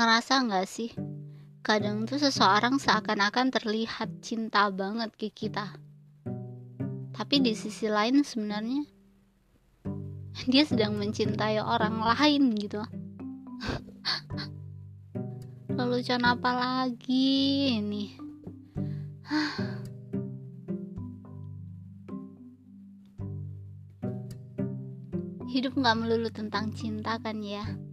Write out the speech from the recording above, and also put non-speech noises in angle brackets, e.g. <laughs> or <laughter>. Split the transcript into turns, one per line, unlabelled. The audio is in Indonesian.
ngerasa nggak sih? Kadang tuh seseorang seakan-akan terlihat cinta banget ke kita. Tapi di sisi lain sebenarnya dia sedang mencintai orang lain gitu. <laughs> Lelucon apa lagi ini? <sighs> Hidup nggak melulu tentang cinta kan ya?